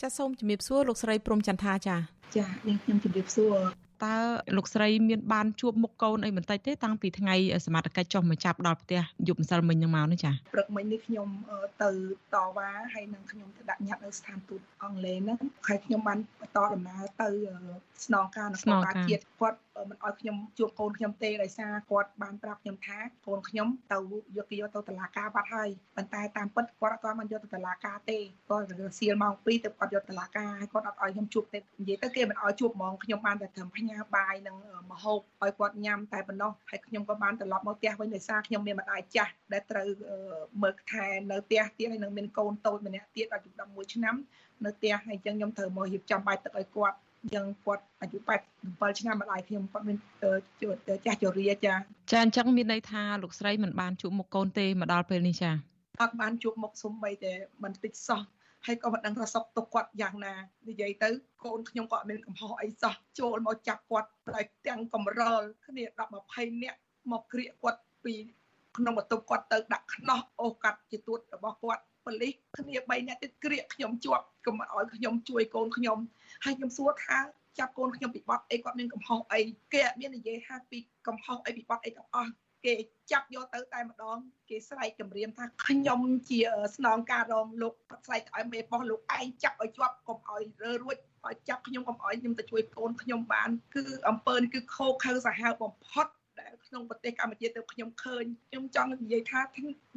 ចាសសូមជំរាបសួរលោកស្រីព្រំចន្ទថាចាចានាងខ្ញុំជំរាបសួរតើលោកស្រីមានបានជួបមុខកូនអីបន្តិចទេតាំងពីថ្ងៃសមត្ថកិច្ចចុះមកចាប់ដល់ផ្ទះយប់ម្សិលមិញនឹងមកនេះចាព្រឹកមិញនេះខ្ញុំទៅតវ៉ាហើយនឹងខ្ញុំទៅដាក់ញត្តិនៅស្ថានទូតអង់គ្លេសហ្នឹងហើយខ្ញុំបានបន្តដំណើរទៅស្នងការនគរបាលជាតិគាត់ មិនអោយខ្ញុំជួបកូនខ្ញុំទេដោយសារគាត់បានប្រាប់ខ្ញុំថាកូនខ្ញុំទៅយកគេយកទៅតុលាការបាត់ហើយប៉ុន្តែតាមពិតគាត់អត់បានយកទៅតុលាការទេគាត់រសៀលម៉ោង2ទៅគាត់យកតុលាការហើយគាត់អត់ឲ្យខ្ញុំជួបទេនិយាយទៅគេមិនអោយជួបហ្មងខ្ញុំបានតែត្រឹមផ្ញើបាយនិងមហូបឲ្យគាត់ញ៉ាំតែប៉ុណ្ណោះហើយខ្ញុំក៏បានត្រឡប់មកផ្ទះវិញដោយសារខ្ញុំមានម្ដាយចាស់ដែលត្រូវមើលថែនៅផ្ទះទៀតហើយនឹងមានកូនតូចម្នាក់ទៀតអាយុ11ឆ្នាំនៅផ្ទះហើយអញ្ចឹងខ្ញុំត្រូវមករៀបចំបាយទឹកឲ្យគាត់ យ៉ាងគាត់អាយុ87ឆ្នាំម្ដាយខ្ញុំគាត់មានចាស់ជរាចាចាអញ្ចឹងមានន័យថាលោកស្រីមិនបានជួបមុខកូនទេមកដល់ពេលនេះចាអត់បានជួបមុខសំបីតែបន្តិចសោះហើយក៏មិនដឹងថាសុកទុកគាត់យ៉ាងណានិយាយទៅកូនខ្ញុំក៏អត់មានកំហុសអីសោះចូលមកចាប់គាត់តែទាំងកំរលគ្នា10 20នាក់មកក្រៀកគាត់ពីក្នុងបន្ទប់គាត់ទៅដាក់ខ្នោះអូសកាត់ជាទួតរបស់គាត់ប៉ូលីសគ្នា3នាក់ទៀតក្រៀកខ្ញុំជាប់កុំឲ្យខ្ញុំជួយកូនខ្ញុំ ហើយខ្ញុំសួរថាចាប់កូនខ្ញុំពីបត់អីគាត់មានកំហុសអីគេអត់មាននិយាយថាពីកំហុសអីពីបត់អីទាំងអស់គេចាប់យកទៅតែម្ដងគេស្រែកគម្រាមថាខ្ញុំជាស្នងការរងលោកស្រែកឲ្យមេបោះលោកឯងចាប់ឲ្យជាប់កុំឲ្យរើរួចឲ្យចាប់ខ្ញុំកុំឲ្យខ្ញុំទៅជួយកូនខ្ញុំបាន គឺអំពើនេះគឺខោខើសាហាវបំផុតដែលក្នុងប្រទេសកម្ពុជាទៅខ្ញុំឃើញខ្ញុំចង់និយាយថា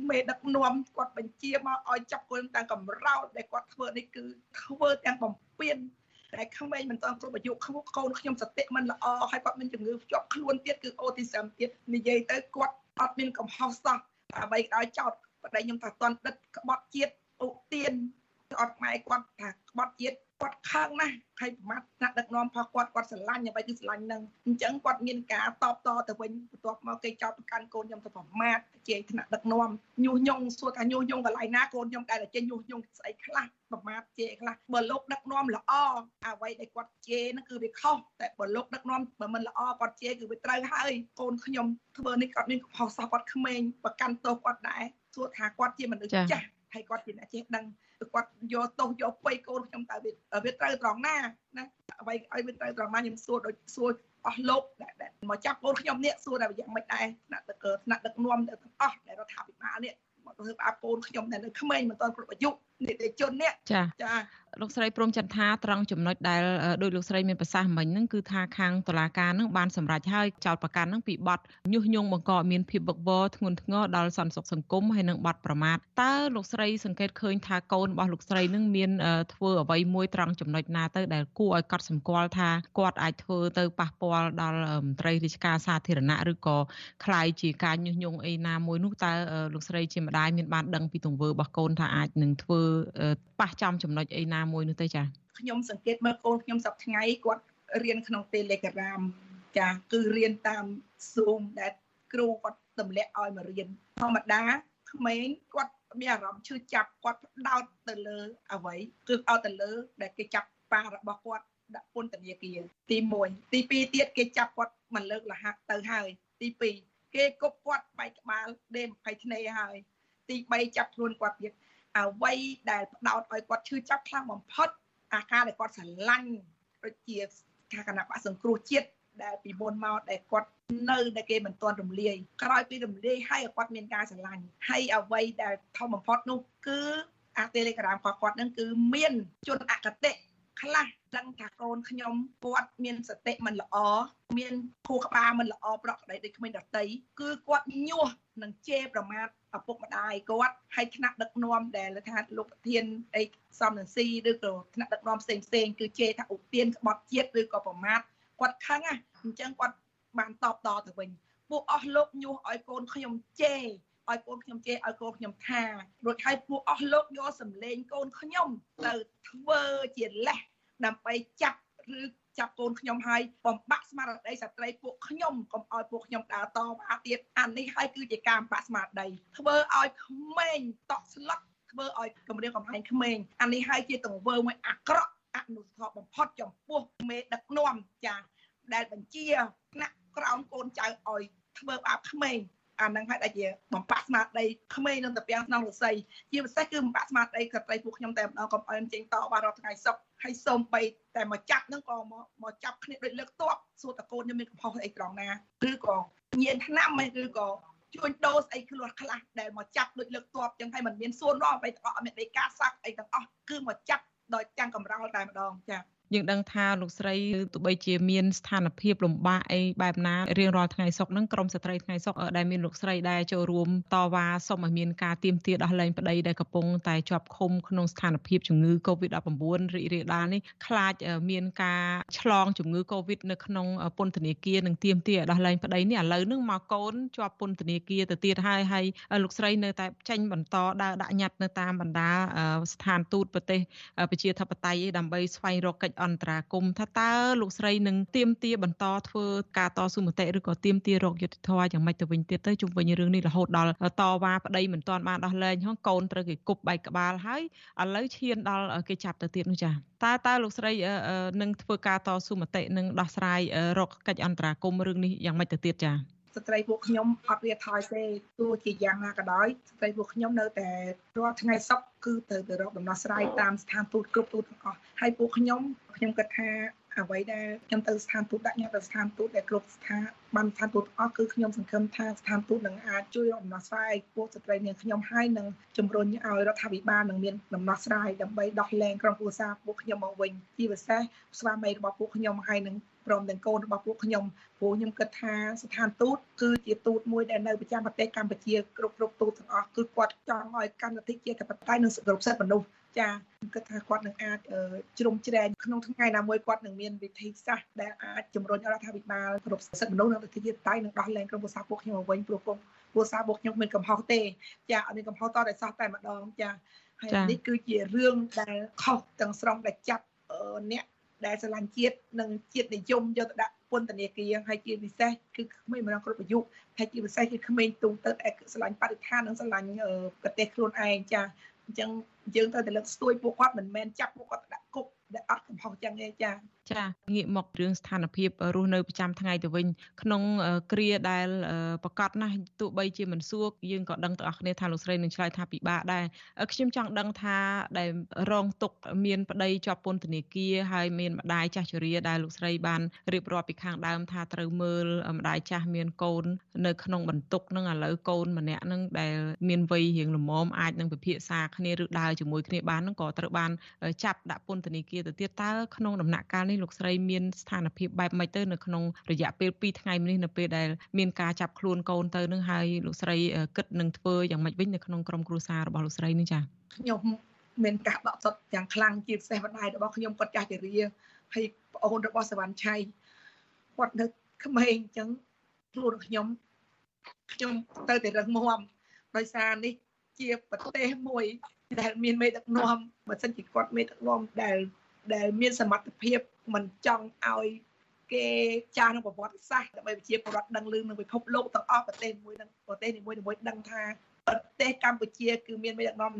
មេដឹកនាំគាត់បញ្ជាមកឲ្យចាប់កូនតាមកំរោលដែលគាត់ធ្វើនេះគឺធ្វើទាំងបំពេញ តែក្មេងមិនទាន់គ្រប់អាយុខ្ពស់កូនខ្ញុំសតិមិនល្អហើយគាត់មានជំងឺជាប់ខ្លួនទៀតគឺអូទីសឹមទៀតនិយាយទៅគាត់អត់មានកំហុសសោះអ្វីក៏ដោយចោតប្តីខ្ញុំថាតន់ដិតក្បត់ជាតិឧទានអត់ម៉ែគាត់ថាក្បត់ជាតិ គាត់ខឹងណាស់ហើយប្រមាថថ្នាក់ដឹកនាំផងគាត់គាត់ស្រឡាញ់អ្វីគឺស្រឡាញ់នឹងអញ្ចឹងគាត់មានការតបតទៅវិញបន្ទាប់មកគេចោទប្រកាន់កូនខ្ញុំទៅប្រមាថជេរថ្នាក់ដឹកនាំញុះញង់សួរថាញុះញង់កន្លែងណាកូនខ្ញុំដែលចេញញុះញង់ស្អីខ្លះប្រមាថជេរខ្លះបើលោកដឹកនាំល្អអ្វីដែលគាត់ជេរហ្នឹងគឺវាខុសតែបើលោកដឹកនាំបើមិនល្អគាត់ជេរគឺវាត្រូវហើយកូនខ្ញុំធ្វើនេះគាត់មានកំហុសសោះគាត់ក្មេងប្រកាន់ទោសគាត់ដែរសួរថាគាត់ជាមនុស្សចាស់ ហើយគាត់ជាអ្នកចេះដឹងគាត់យកទោសយកបៃកូនខ្ញុំតើវាត្រូវត្រង់ណាណាអ្វីឲ្យវាត្រូវត្រង់ណាខ្ញុំសួរដូចសួរអស់លោកដែលមកចាប់កូនខ្ញុំនេះសួរតែយ៉ាងម៉េចដែរថ្នាក់ដឹកថ្នាក់ដឹកនាំទាំងអស់ដែលរដ្ឋាភិបាលនេះមកធ្វើបាបកូនខ្ញុំតែនៅក្មេងមិនទាន់គ្រប់អាយុនីតិជននេះចាចា លោកស្រីព្រមចន្ទថាត្រង់ចំណុចដែលដោយលោកស្រីមានប្រសាសន៍មិញហ្នឹងគឺថាខាងតុលាការហ្នឹងបានសម្រេចឲ្យចោតប្រកាន់ហ្នឹងពីបទញុះញង់បង្កឲ្យមានភាពវឹកវរធ្ងន់ធ្ងរដល់សន្តិសុខសង្គមហើយនិងបទប្រមាថតើលោកស្រីសង្កេតឃើញថាកូនរបស់លោកស្រីហ្នឹងមានធ្វើអ្វីមួយត្រង់ចំណុចណាទៅដែលគួរឲ្យកត់សម្គាល់ថាគាត់អាចធ្វើទៅប៉ះពាល់ដល់មន្ត្រីរាជការសាធារណៈឬក៏คล้ายជាការញុះញង់អីណាមួយនោះតើលោកស្រីជាម្ដាយមានបានដឹងពីទង្វើរបស់កូនថាអាចនឹងធ្វើប៉ះចំចំណុចអីណា មួយនោះទេចាខ្ញុំសង្កេតមើលកូនខ្ញុំសប្តាហ៍ថ្ងៃគាត់រៀនក្នុង Telegram ចាគឺរៀនតាម Zoom ដែលគ្រូគាត់ទម្លាក់ឲ្យមករៀនធម្មតាក្មេងគាត់មានអារម្មណ៍ឈឺចាប់គាត់ដោតទៅលើអ្វីគឺឲ្យទៅលើ ដែលគេចាប់ប៉ារបស់គាត់ដាក់ពន្ធនាគារទី1ទី2ទៀតគេចាប់គាត់មិនលើកលះទៅហើយទី2គេគប់គាត់បែកក្បាលដេ20ធ្នេហើយទី3ចាប់ខ្លួនគាត់ទៀត អ្វីដែលផ្ដោតឲ្យគាត់ឈឺចាប់ខ្លាំងបំផុតអាការដែលគាត់ស្រឡាញ់ដូចជាការគណៈបកសង្គ្រោះជាតិដែលពីមុនមកដែលគាត់នៅដែលគេមិនទាន់រំលាយក្រោយពីរំលាយហើយគាត់មានការស្រឡាញ់ហើយអ្វីដែលធំបំផុតនោះគឺអា Telegram របស់គាត់នឹងគឺមានជនអកតេ ខ្លះដឹងថាកូនខ្ញុំគាត់មានសតិមិនល្អមានខួរក្បាលមិនល្អប្រកក្តីដូចក្មេងដតីគឺគាត់ញុះនឹងជេរប្រមាថឪពុកម្ដាយគាត់ហើយថ្នាក់ដឹកនាំដែលថាលោកប្រធានអីសំនឹងស៊ីឬក៏ថ្នាក់ដឹកនាំផ្សេងផ្សេងគឺជេរថាឧទានក្បត់ជាតិឬក៏ប្រមាថគាត់ខឹងណាអញ្ចឹងគាត់បានតបតទៅវិញពួកអស់លោកញុះឲ្យកូនខ្ញុំជេរឲ្យកូនខ្ញុំជេរឲ្យកូនខ្ញុំថារួចហើយពួកអស់លោកយកសម្លេងកូនខ្ញុំទៅធ្វើជាលេះ ដើម្បីចាប់ឬចាប់កូនខ្ញុំហើយបំបាក់ស្មារតីស្ត្រីពួកខ្ញុំកុំឲ្យពួកខ្ញុំដើរតវ៉ាទៀតអានេះហើយគឺជាការបំបាក់ស្មារតីធ្វើឲ្យក្មេងតក់ស្លុតធ្វើឲ្យគម្រាមកំហែងក្មេងអានេះហើយជាទង្វើមួយអាក្រក់អនុស្សាវបំផុតចំពោះមេដឹកនាំចាដែលបញ្ជាថ្នាក់ក្រោមកូនចៅឲ្យធ្វើបាបក្មេង អានឹងហើយដែលជាបំផាក់ស្មារតីក្មេងនឹងតាពាំងក្នុងរស័យជាពិសេសគឺបំផាក់ស្មារតីស្ត្រីពួកខ្ញុំតែម្ដងកុំអើមចេញតបានរាល់ថ្ងៃសុខហើយសូមបីតែមកចាប់នឹងក៏មកមកចាប់គ្នាដូចលើកតបសួរតកូនខ្ញុំមានកំហុសអីត្រង់ណាឬក៏ញៀនឆ្នាំឬក៏ជួញដូរស្អីខ្លួនខ្លះដែលមកចាប់ដូចលើកតបចឹងហើយมันមានសួនរាប់អីទាំងអស់អត់មានដីកាសាក់អីទាំងអស់គឺមកចាប់ដោយទាំងកំរោលតែម្ដងចា៎ យើងដឹងថាលោកស្រីទោះបីជាមានស្ថានភាពលំបាកអីបែបណារៀងរាល់ថ្ងៃសុកហ្នឹងក្រមស្ត្រីថ្ងៃសុកដែលមានលោកស្រីដែលចូលរួមតវ៉ាសុំឲ្យមានការទៀមទាដោះលែងប្តីដែលកំពុងតែជាប់ឃុំក្នុងស្ថានភាពជំងឺ Covid-19 រីករាលដាលនេះខ្លាចមានការឆ្លងជំងឺ Covid នៅក្នុងពន្ធនាគារនិងទៀមទាដោះលែងប្តីនេះឥឡូវហ្នឹងមកកូនជាប់ពន្ធនាគារទៅទៀតហើយហើយលោកស្រីនៅតែចេញបន្តដើរដាក់ញត្តិនៅតាមបណ្ដាស្ថានទូតប្រទេសប្រជាធិបតេយ្យដើម្បីស្វែងរកកិច្ចអន្តរាគមន៍ថាតើលោកស្រីនឹងទៀមទាបន្តធ្វើការតស៊ូមតិឬក៏ទៀមទារកយុត្តិធម៌យ៉ាងម៉េចទៅវិញទៀតទៅជុំវិញរឿងនេះរហូតដល់តវ៉ាប្តីមិនទាន់បានដោះលែងហងកូនត្រូវគេគប់បែកក្បាលហើយឥឡូវឈានដល់គេចាប់ទៅទៀតនោះចាតើតើលោកស្រីនឹងធ្វើការតស៊ូមតិនឹងដោះស្រាយរកកិច្ចអន្តរាគមន៍រឿងនេះយ៉ាងម៉េចទៅទៀតចា ស្ត្រីពួកខ្ញុំអត់វាថយទេទោះជាយ៉ាងណាក៏ដោយស្ត្រីពួកខ្ញុំនៅតែរាល់ថ្ងៃសុខគឺទៅទៅរកដំណោះស្រាយតាមស្ថានទូតគ្រប់ទូតទាំងអស់ហើយពួកខ្ញុំខ្ញុំគិតថាអ្វីដែលខ្ញុំទៅស្ថានទូតដាក់ញត្តិទៅស្ថានទូតដែលគ្រប់ស្ថាប័នស្ថានទូតអស់គឺខ្ញុំសង្ឃឹមថាស្ថានទូតនឹងអាចជួយរកដំណោះស្រាយពួកស្ត្រីនាងខ្ញុំហើយនឹងជំរុញឲ្យរដ្ឋាភិបាលនឹងមានដំណោះស្រាយដើម្បីដោះលែងក្រុមគ្រួសារពួកខ្ញុំមកវិញជាពិសេសស្វាមីរបស់ពួកខ្ញុំហើយនឹង ព្រមទាំងកូនរបស់ពួកខ្ញុំព្រោះខ្ញុំគិតថាស្ថានទូតគឺជាទូតមួយដែលនៅប្រចាំប្រទេសកម្ពុជាគ្រប់គ្រប់ទូតទាំងអស់គឺគាត់ចង់ឲ្យកម្មវិធីជាធិបតេយ្យនិងសិទ្ធិសិទ្ធិមនុស្សចាខ្ញុំគិតថាគាត់នឹងអាចជ្រុំជ្រែងក្នុងថ្ងៃណាមួយគាត់នឹងមានវិធីសាស្ត្រដែលអាចជំរុញរដ្ឋាភិបាលគ្រប់សិទ្ធិមនុស្សនិងវិធីជាតិតៃនឹងដោះលែងក្រុមប្រសាពួកខ្ញុំមកវិញព្រោះពួកគ្រួសារពួកខ្ញុំមានកំហុសទេចាអត់មានកំហុសតតែសោះតែម្ដងចាហើយនេះគឺជារឿងដែលខុសទាំងស្រុងដែលចាប់អ្នក ដែលស្រឡាញ់ជាតិនិងជាតិនិយមយកទៅដាក់ពន្ធនាគារហើយជាពិសេសគឺក្មេងម្ដងគ្រប់អាយុហើយជាពិសេសគឺក្មេងទូទៅដែលស្រឡាញ់បរិស្ថាននិងស្រឡាញ់ប្រទេសខ្លួនឯងចាអញ្ចឹងយើងត្រូវតែលើកស្ទួយពួកគាត់មិនមែនចាប់ពួកគាត់ដាក់គុក ដែលអត់កំហុសចឹងទេចាចាងាកមករឿងស្ថានភាពរស់នៅប្រចាំថ្ងៃទៅវិញក្នុងគ្រាដែលប្រកាសណាស់ទោះបីជាមិនសួរយើងក៏ដឹងទាំងអស់គ្នាថាលោកស្រីនឹងឆ្លើយថាពិបាកដែរខ្ញុំចង់ដឹងថាដែលរងទុកមានប្តីជាប់ពន្ធនាគារហើយមានម្ដាយចាស់ជរាដែលលោកស្រីបានរៀបរាប់ពីខាងដើមថាត្រូវមើលម្ដាយចាស់មានកូននៅក្នុងបន្ទុកនឹងឥឡូវកូនម្នាក់នឹងដែលមានវ័យរៀងល្មមអាចនឹងពិភាក្សាគ្នាឬដើរជាមួយគ្នាបាននឹងក៏ត្រូវបានចាប់ដាក់ពន្ធនាគារទៅទៀតតើក្នុងដំណាក់កាលនេះលោកស្រីមានស្ថានភាពបែបម៉េចទៅនៅក្នុងរយៈពេល2ថ្ងៃនេះនៅពេលដែលមានការចាប់ខ្លួនកូនទៅនឹងហើយលោកស្រីគិតនឹងធ្វើយ៉ាងម៉េចវិញនៅក្នុងក្រុមគ្រួសាររបស់លោកស្រីនេះចា៎ខ្ញុំមានការដកសុតយ៉ាងខ្លាំងជាពិសេសម្ដាយរបស់ខ្ញុំគាត់ចាស់ជរាហើយប្អូនរបស់សវណ្ណឆៃគាត់នៅក្មេងអញ្ចឹងខ្លួនខ្ញុំខ្ញុំទៅតែរឹងមាំដោយសារនេះជាប្រទេសមួយដែលមានមេដឹកនាំបើសិនជាគាត់មេដឹកនាំដែល ដែលមានសមត្ថភាពមិនចង់ឲ្យគេចាស់ក្នុងប្រវត្តិសាស្ត្រដើម្បីប្រជាពលរដ្ឋដឹងលឺនៅពិភពលោកទាំងអស់ប្រទេសមួយនឹងប្រទេសនីមួយៗដឹងថាប្រទេសកម្ពុជាគឺមានមេដឹកនាំ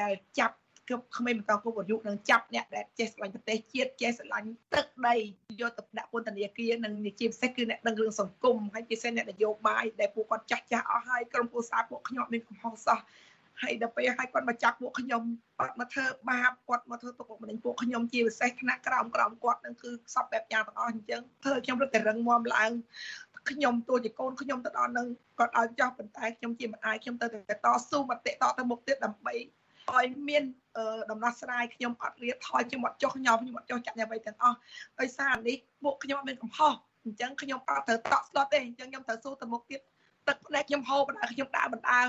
ដែលចាប់គ្រប់ក្មេងបន្តគ្រប់អាយុនឹងចាប់អ្នកដែលចេះស្រឡាញ់ប្រទេសជាតិចេះស្រឡាញ់ទឹកដីយកទៅដាក់ពន្ធនាគារនិងជាពិសេសគឺអ្នកដឹងរឿងសង្គមហើយពិសេសអ្នកនយោបាយដែលពួកគាត់ចាស់ចាស់អស់ហើយក្រុមគ្រួសារពួកខ្ញុំមានកំហុសសោះ ហើយដល់ពេលឲ្យគាត់មកចាប់ពួកខ្ញុំគាត់មកធ្វើបាបគាត់មកធ្វើទុកបុកម្នេញពួកខ្ញុំជាពិសេសថ្នាក់ក្រោមក្រោមគាត់នឹងគឺសពបែបយ៉ាងទាំងអស់អញ្ចឹងធ្វើខ្ញុំរត់តែរឹងមាំឡើងខ្ញុំតួជាកូនខ្ញុំទៅដល់នឹងគាត់ឲ្យចោះប៉ុន្តែខ្ញុំជាមិនអាយខ្ញុំទៅតែតស៊ូមតិតទៅមុខទៀតដើម្បីឲ្យមានដំណោះស្រាយខ្ញុំអត់រៀបថយខ្ញុំអត់ចុះញោមខ្ញុំអត់ចុះចាក់អ្វីទាំងអស់ដោយសារនេះពួកខ្ញុំមានកំហុសអញ្ចឹងខ្ញុំអត់ត្រូវតក់ស្លុតទេអញ្ចឹងខ្ញុំត្រូវស៊ូទៅមុខទៀត ទឹកផ្លែខ្ញុំហូបបណ្ដាខ្ញុំដើរបណ្ដា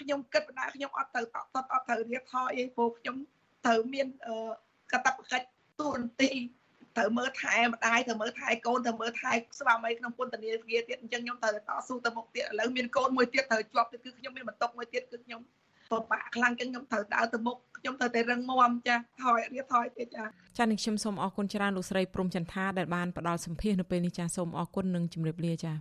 ខ្ញុំគិតបណ្ដាខ្ញុំអត់ទៅតក់តត់អត់ត្រូវរៀបថយអីព្រោះខ្ញុំត្រូវមានកតបកិច្ចទូរនទីត្រូវមើលថែម្ដាយត្រូវមើលថែកូនត្រូវមើលថែស្វាមីក្នុងពន្ធនាគារទៀតអញ្ចឹងខ្ញុំត្រូវតស៊ូទៅមុខទៀតឥឡូវមានកូនមួយទៀតត្រូវជាប់ទៀតគឺខ្ញុំមានបន្ទុកមួយទៀតគឺខ្ញុំពិបាកខ្លាំងចឹងខ្ញុំត្រូវដើរទៅមុខខ្ញុំត្រូវតែរឹងមាំចាថយរៀបថយទៀតចាចានឹងខ្ញុំសូមអរគុណច្រើនលោកស្រីព្រំចន្ទថាដែលបានផ្ដល់សម្ភារនៅពេលនេះចាសូមអរគុណនិងជម្រាបលាចា